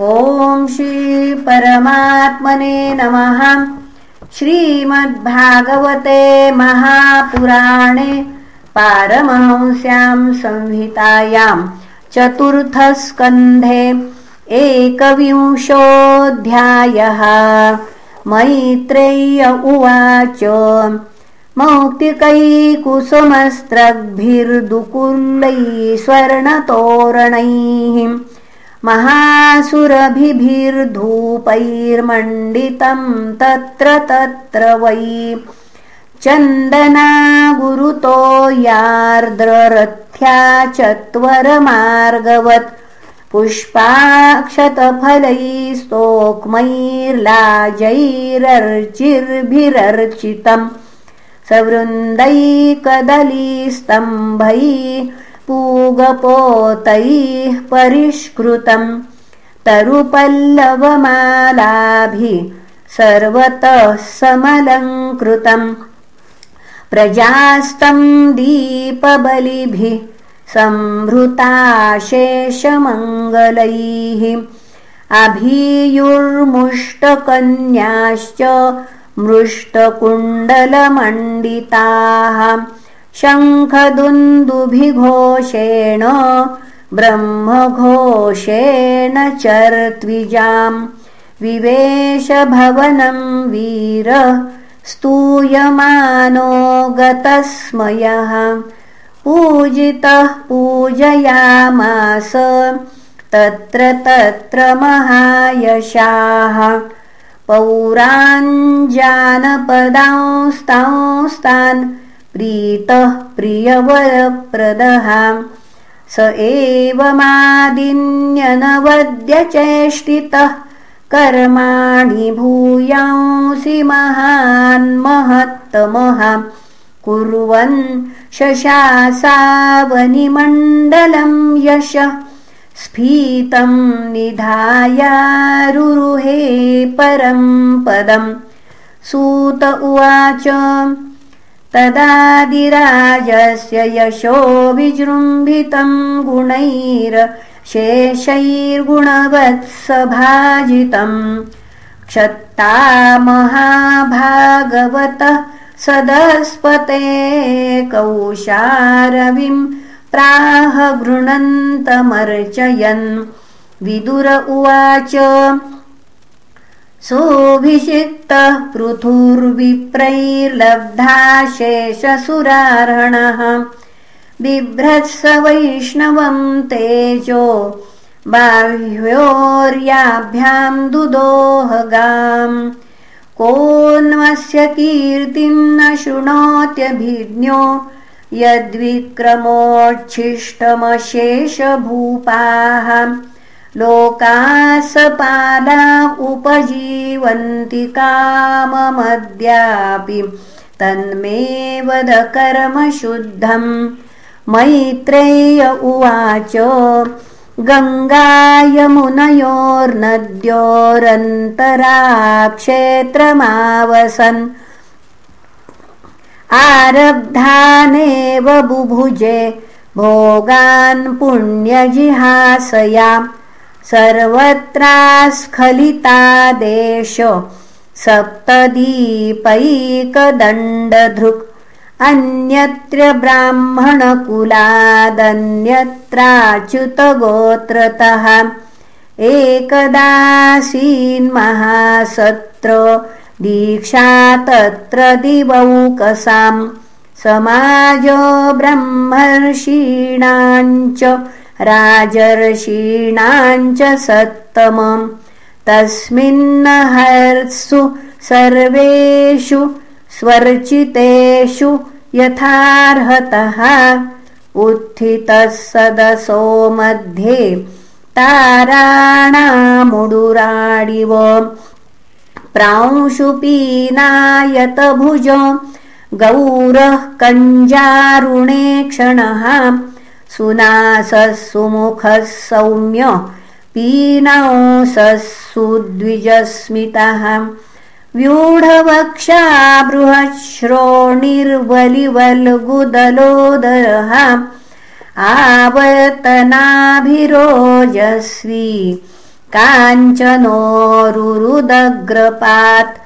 ॐ श्रीपरमात्मने नमः। श्रीमद्भागवते महापुराणे पारमहंस्यां संहितायां चतुर्थस्कन्धे एकविंशोऽध्यायः। मैत्रेय्य उवाच मौक्तिकैकुसुमस्त्रग्भिर्दुकुल्लैः स्वर्णतोरणैः महासुरभिभिर्धूपैर्मण्डितं तत्र तत्र वै। चन्दना गुरुतो यार्द्ररथ्या चत्वरमार्गवत्। पुष्पाक्षतफलैस्तोक्मैर्लाजैरर्चिर्भिरर्चितम् सवृन्दैकदलीस्तम्भैः पूगपोतैः परिष्कृतम्। तरुपल्लवमालाभिः सर्वतः समलङ्कृतम्। प्रजास्तम् दीपबलिभिः संभृताशेषमङ्गलैः अभीयुर्मुष्टकन्याश्च मृष्टकुण्डलमण्डिताः शङ्खदुन्दुभिघोषेण ब्रह्मघोषेण चर्त्विजाम्। विवेशभवनं वीर स्तूयमानो गतस्मयः। पूजितः पूजयामास तत्र तत्र महायशाः। पौराञ्जानपदांस्तांस्तान् प्रीतः प्रियवरप्रदः। स एवमादिन्यनवद्यचेष्टितः कर्माणि भूयांसि महान्महत्तमः कुर्वन् शशासावनिमण्डलं यश। स्फीतं निधायारुरुहे परं पदम्। सूत उवाच तदादिराजस्य यशो विजृम्भितं गुणैरशेषैर्गुणवत्सभाजितम् क्षत्ता महाभागवतः सदस्पते कौशारविं प्राह गृणन्तमर्चयन्। विदुर उवाच सोऽभिषिक्तः पृथुर्विप्रैर्लब्धाशेषसुरार्हणः। बिभ्रत्स वैष्णवं तेजो बाह्योर्याभ्यां दुदोहगाम्। कोऽन्वस्य कीर्तिं न शृणोत्यभिज्ञो यद्विक्रमोच्छिष्टमशेषभूपाः लोकासपाला उपजीवन्ति काममद्यापि तन्मे वद कर्मशुद्धम् मैत्रेय उवाच गङ्गायमुनयोर्नद्योरन्तराक्षेत्रमावसन् आरब्धानेव बुभुजे भोगान् पुण्यजिहासया सर्वत्रास्खलितादेश सप्तदीपैकदण्डधृक्। अन्यत्र ब्राह्मणकुलादन्यत्राच्युतगोत्रतः। एकदासीन्महासत्र दीक्षा तत्र दिवौकसाम्। समाजो ब्रह्मर्षीणाञ्च राजर्षीणाञ्च सत्तमम् तस्मिन्नहर्त्सु सर्वेषु स्वर्चितेषु यथार्हतः उत्थितः सदसो मध्ये ताराणामुडुराडिव। प्रांशुपीनायतभुज गौरः कञ्जारुणे क्षणः सुनासः सुमुखः सौम्य पीनांसः सुद्विजस्मितः व्यूढवक्षा बृहच्छ्रोणिर्वलिवल्गुदलोदरः आवतनाभिरोजस्वी काञ्चनोरुरुदग्रपात्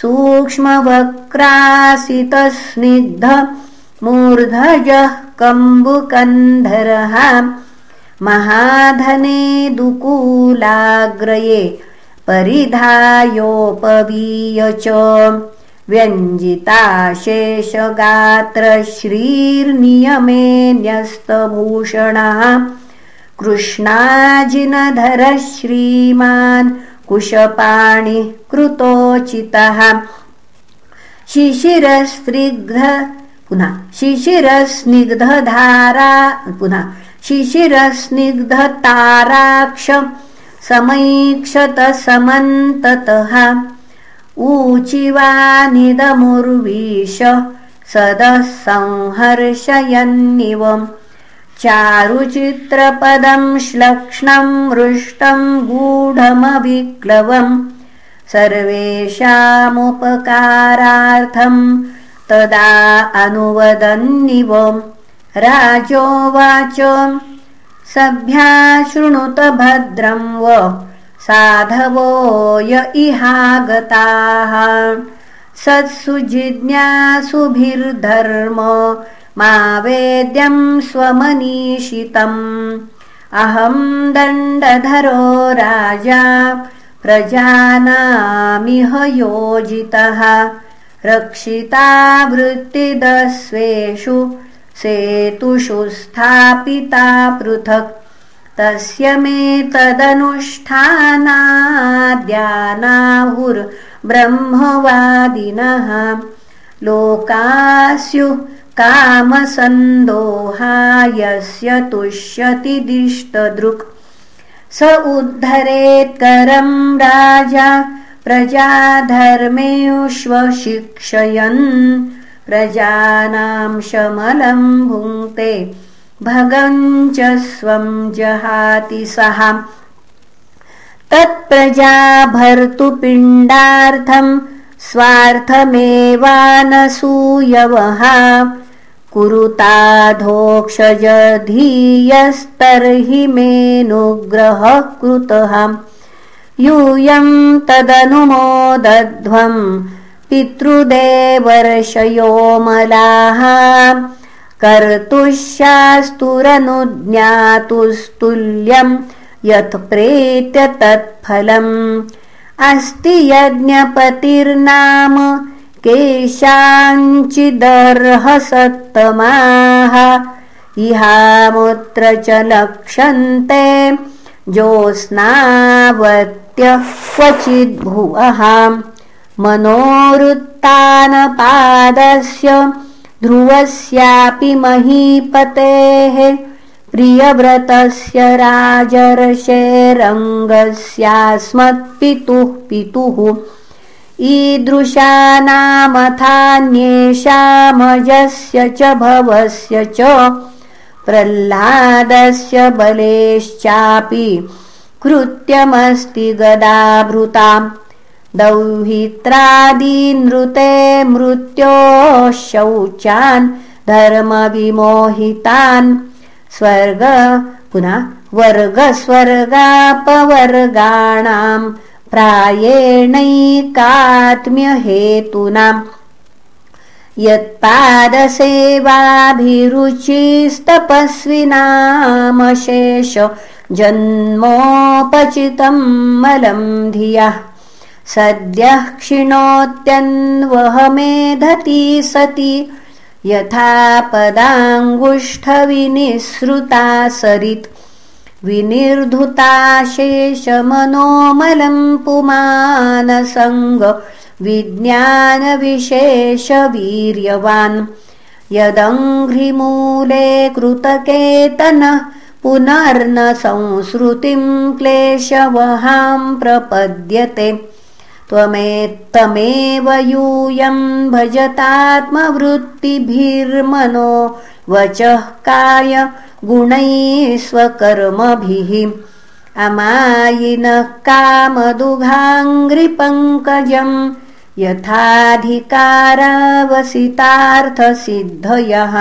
सूक्ष्मवक्रासितस्निग्ध मूर्धजः कम्बुकन्धरः महाधने दुकूलाग्रये परिधायोपवीय च व्यञ्जिताशेषगात्रश्रीर्नियमे न्यस्तभूषणः कृष्णाजिनधरः श्रीमान् कुशपाणिः कृतोचितः। शिशिरस्निग्ध पुनः शिशिरस्निग्धधारा पुनः शिशिरस्निग्धताराक्ष समैक्षत समन्ततः ऊचिवानिदमुर्वीश सदः संहर्षयन्निव चारुचित्रपदं श्लक्ष्णं मृष्टं गूढमविक्लवम् सर्वेषामुपकारार्थं तदा अनुवदन्निव राजोवाच सभ्या शृणुत भद्रं व। साधवो य इहागताः। सत्सु जिज्ञासुभिर्धर्म मा वेद्यं स्वमनीषितम्। अहं दण्डधरो राजा। प्रजानामिह योजितः रक्षिता वृत्तिदस्वेषु सेतुषु स्थापिता पृथक्। तस्य मे तदनुष्ठानाद्यानाहुर्ब्रह्मवादिनः। लोकास्युः कामसन्दोहायस्य तुष्यति दिष्टदृक्। स उद्धरेत्करं राजा प्रजाधर्मेष्वशिक्षयन् प्रजानां शमलं भुङ्क्ते भगञ्च स्वं जहाति सः। तत्प्रजा भर्तुपिण्डार्थं स्वार्थमेवानसूयवः कुरुताधोक्षजधीयस्तर्हि मेऽनुग्रहः कृतः यूयं तदनुमोदध्वम् पितृदेवर्षयोमलाः कर्तुशास्तुरनुज्ञातुस्तुल्यं यत् प्रेत्य तत्फलम्। अस्ति यज्ञपतिर्नाम केषाञ्चिदर्हसत्तमाः इहामुत्र च लक्षन्ते ज्योत्स्नावत्य क्वचिद्भुवः मनोरुत्तानपादस्य ध्रुवस्यापि महीपतेः प्रियव्रतस्य राजर्षेरङ्गस्यास्मत्पितुः पितुः ईदृशानामथान्येषामजस्य च भवस्य च प्रह्लादस्य बलेश्चापि कृत्यमस्ति गदाभृताम्। दौहित्रादीनृते मृत्योः शौचान् धर्मविमोहितान्। स्वर्ग पुनः वर्गस्वर्गापवर्गाणाम् प्रायेणैकात्म्यहेतूनाम्। यत्पादसेवाभिरुचिस्तपस्विनामशेष जन्मोपचितम् मलं धियः। सद्यः क्षिणोत्यन्वहमेधति सति। यथा पदाङ्गुष्ठविनिःसृता सरित्। विनिर्धुताशेषमनोमलं पुमानसङ्ग। विज्ञानविशेषवीर्यवान्। यदङ्घ्रिमूले कृतकेतनः पुनर्न संसृतिं क्लेशवहां प्रपद्यते। त्वमेत्तमेव यूयं भजतात्मवृत्तिभिर्मनो वचः काय गुणैः स्वकर्मभिः अमायिनः कामदुघाङ्घ्रिपङ्कजम् यथाधिकारावसितार्थसिद्धयः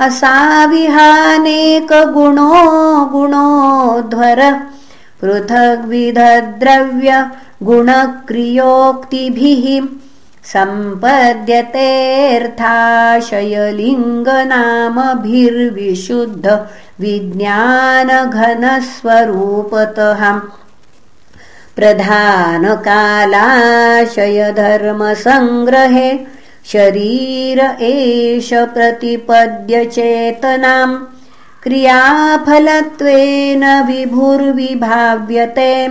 असाविहानेकगुणो गुणोध्वर पृथग्विधद्रव्यगुणक्रियोक्तिभिः सम्पद्यतेऽर्थाशयलिङ्गनामभिर्विशुद्ध विज्ञानघनस्वरूपतः। प्रधानकालाशयधर्मसङ्ग्रहे शरीर एष प्रतिपद्यचेतनाम् क्रियाफलत्वेन विभुर्विभाव्यते।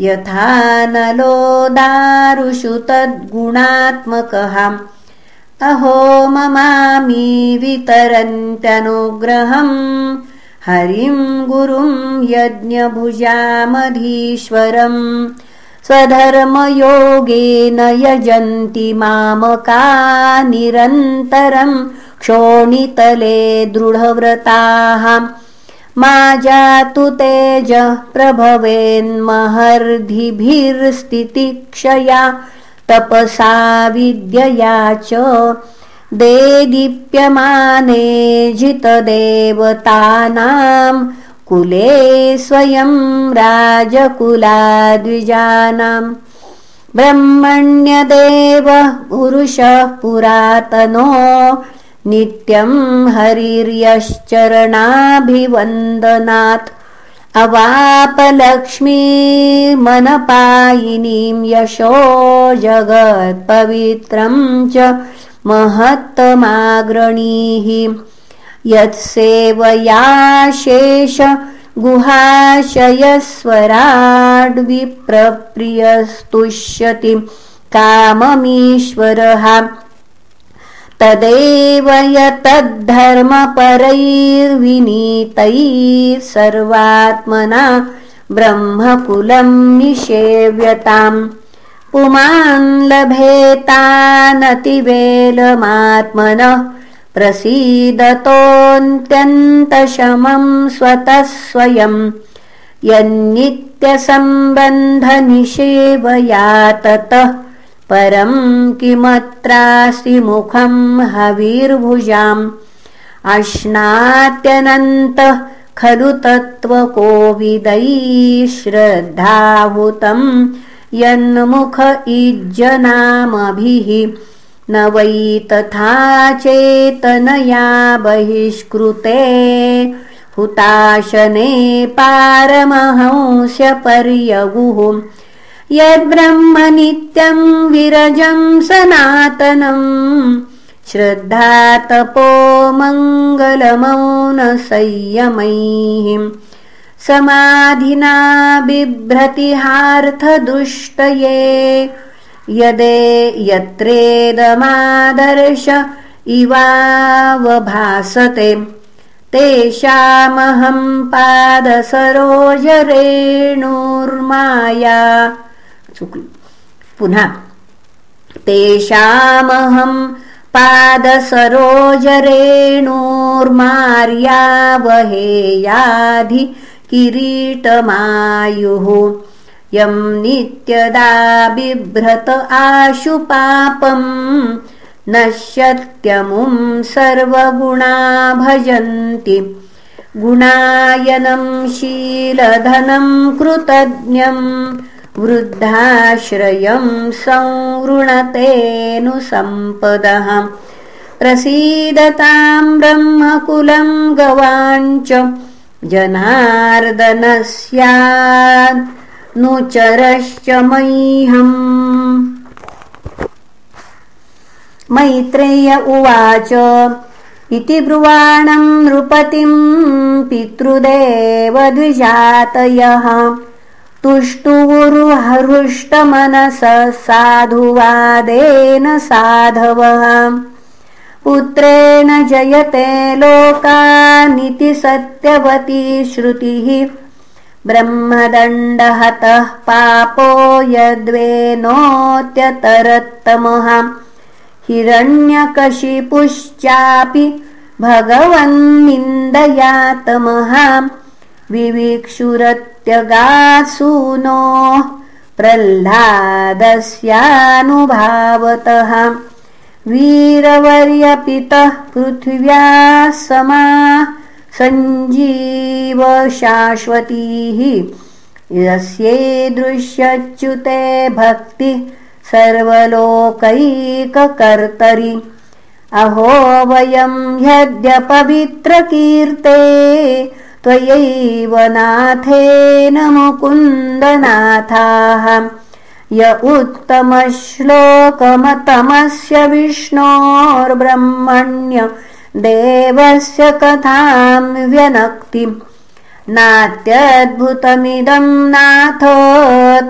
यथा नलो दारुषु तद्गुणात्मकः। अहो ममामि वितरन्त्यनुग्रहम्। हरिम् गुरुम् यज्ञभुजामधीश्वरम् स्वधर्मयोगेन यजन्ति मामका निरन्तरम् क्षोणितले दृढव्रताः। मा जातु तेज प्रभवेन्महर्धिभिर्स्थितिक्षया तपसा विद्यया च देदीप्यमाने जितदेवतानाम् कुले स्वयं राजकुलाद्विजानाम् ब्रह्मण्यदेव पुरुषः पुरातनो नित्यं हरिर्यश्चरणाभिवन्दनात् अवापलक्ष्मीमनपायिनीं यशो जगत्पवित्रं च महत्तमाग्रणीः यत्सेवयाशेष गुहाशयस्वराड्विप्रप्रियस्तुष्यति काममीश्वरः। तदेव यतद्धर्मपरैर्विनीतैः सर्वात्मना ब्रह्मकुलम् निषेव्यताम्। पुमान् लभेतानतिवेलमात्मनः प्रसीदतोऽन्त्यन्तशमम् स्वतः स्वयम् यन्नित्यसम्बन्धनिषेवया ततः परम् किमत्रासि मुखम् हविर्भुजाम् अश्नात्यनन्तः खलु तत्त्वकोविदैः श्रद्धाहुतम् यन्मुख इज्जनामभिः न वै तथा चेतनया बहिष्कृते। हुताशने पारमहंस्यपर्यगुः यद्ब्रह्म नित्यम् विरजम् सनातनम् श्रद्धातपो मङ्गलमौनसंयमैः। समाधिना बिभ्रतिहार्थदुष्टये यदे यत्रेदमादर्श इवावभासते। तेषामहं पादसरोजरेणुर्माया। पुनः तेषामहं पादसरोजरेणुर्मार्यावहेयाधि किरीटमायुः यं नित्यदा बिभ्रत आशु पापम् नश्यत्यमुं सर्वगुणा भजन्ति। गुणायनं शीलधनं कृतज्ञम् वृद्धाश्रयं संवृणतेऽनुसम्पदः। प्रसीदतां ब्रह्मकुलं गवाञ्च जनार्दनस्यान् नुचरश्च मह्यम् मैत्रेय उवाच इति ब्रुवाणम् नृपतिम् पितृदेवद्विजातयः। तुष्टुवुरुहृष्टमनस साधुवादेन साधवः। पुत्रेण जयते लोकानिति सत्यवती श्रुतिः ब्रह्मदण्डहतः पापो यद्वेनोत्यतरत्तमः। हिरण्यकशिपुश्चापि भगवन्निन्दयातमः। विविक्षुरत्यगासूनोः प्रह्लादस्यानुभावतः। वीरवर्यपितः पृथिव्या समा सञ्जीव शाश्वतीः यस्यैदृश्यच्युते भक्तिः सर्वलोकैककर्तरि। अहो वयं ह्यद्यपवित्रकीर्ते त्वयैव नाथेन मुकुन्दनाथाः। य उत्तमश्लोकमतमस्य विष्णोर्ब्रह्मण्य देवस्य कथां व्यनक्तिम्। नात्यद्भुतमिदं नाथ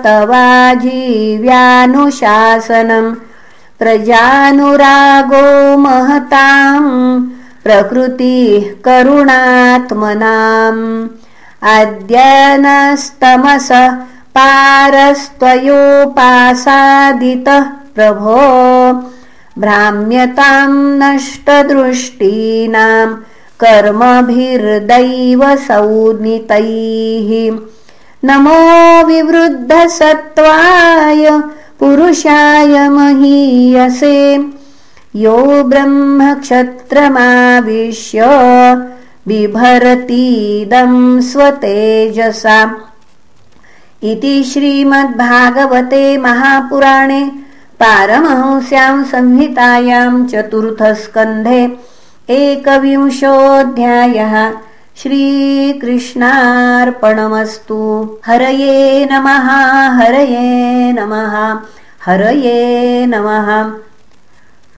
तवाजीव्यानुशासनम् प्रजानुरागो महतां प्रकृतिः करुणात्मनाम्। अद्यनस्तमस पारस्त्वयोपासादितः प्रभो भ्राम्यतां नष्टदृष्टीनाम् कर्मभिर्दैव सौनितैः नमो विवृद्धसत्त्वाय पुरुषाय महीयसे। यो ब्रह्मक्षत्रमाविश्य बिभरतीदं स्वतेजसा। इति श्रीमद्भागवते महापुराणे पारमहंस्यां संहितायां चतुर्थस्कन्धे एकविंशोऽध्यायः श्रीकृष्णार्पणमस्तु। हरये नमः हरये नमः हरये नमः